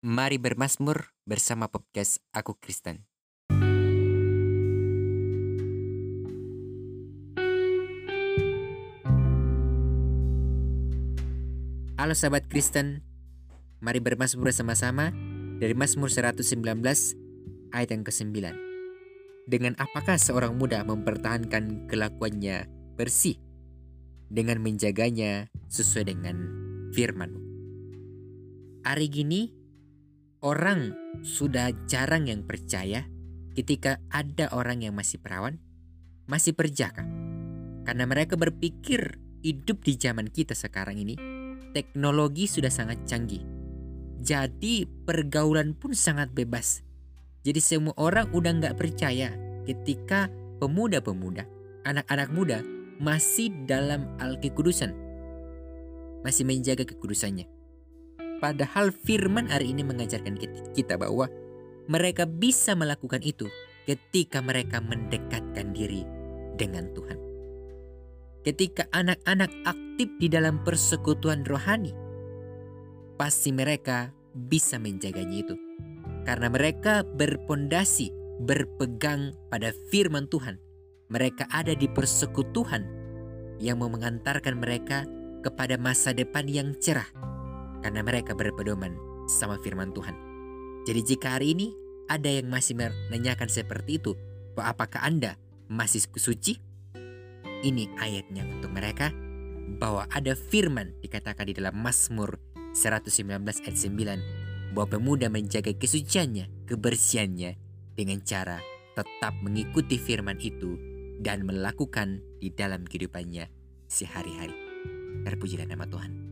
Mari bermasmur bersama podcast Aku Kristen. Halo sahabat Kristen, mari bermasmur bersama-sama dari Mazmur 119 ayat yang ke-9. Dengan apakah seorang muda mempertahankan kelakuannya bersih dengan menjaganya sesuai dengan firman. Hari gini orang sudah jarang yang percaya ketika ada orang yang masih perawan, masih perjaka. Karena mereka berpikir hidup di zaman kita sekarang ini, teknologi sudah sangat canggih. Jadi pergaulan pun sangat bebas. Jadi semua orang udah nggak percaya ketika pemuda-pemuda, anak-anak muda masih dalam al-kekudusan. Masih menjaga kekudusannya. Padahal firman hari ini mengajarkan kita bahwa mereka bisa melakukan itu ketika mereka mendekatkan diri dengan Tuhan. Ketika anak-anak aktif di dalam persekutuan rohani, pasti mereka bisa menjaganya itu. Karena mereka berpondasi, berpegang pada firman Tuhan. Mereka ada di persekutuan yang mau mengantarkan mereka kepada masa depan yang cerah karena mereka berpedoman sama firman Tuhan. Jadi jika hari ini ada yang masih menanyakan seperti itu, bahwa apakah Anda masih suci? Ini ayatnya untuk mereka bahwa ada firman dikatakan di dalam Mazmur 119 ayat 9 bahwa pemuda menjaga kesuciannya, kebersihannya dengan cara tetap mengikuti firman itu dan melakukan di dalam kehidupannya sehari-hari. Terpujilah nama Tuhan.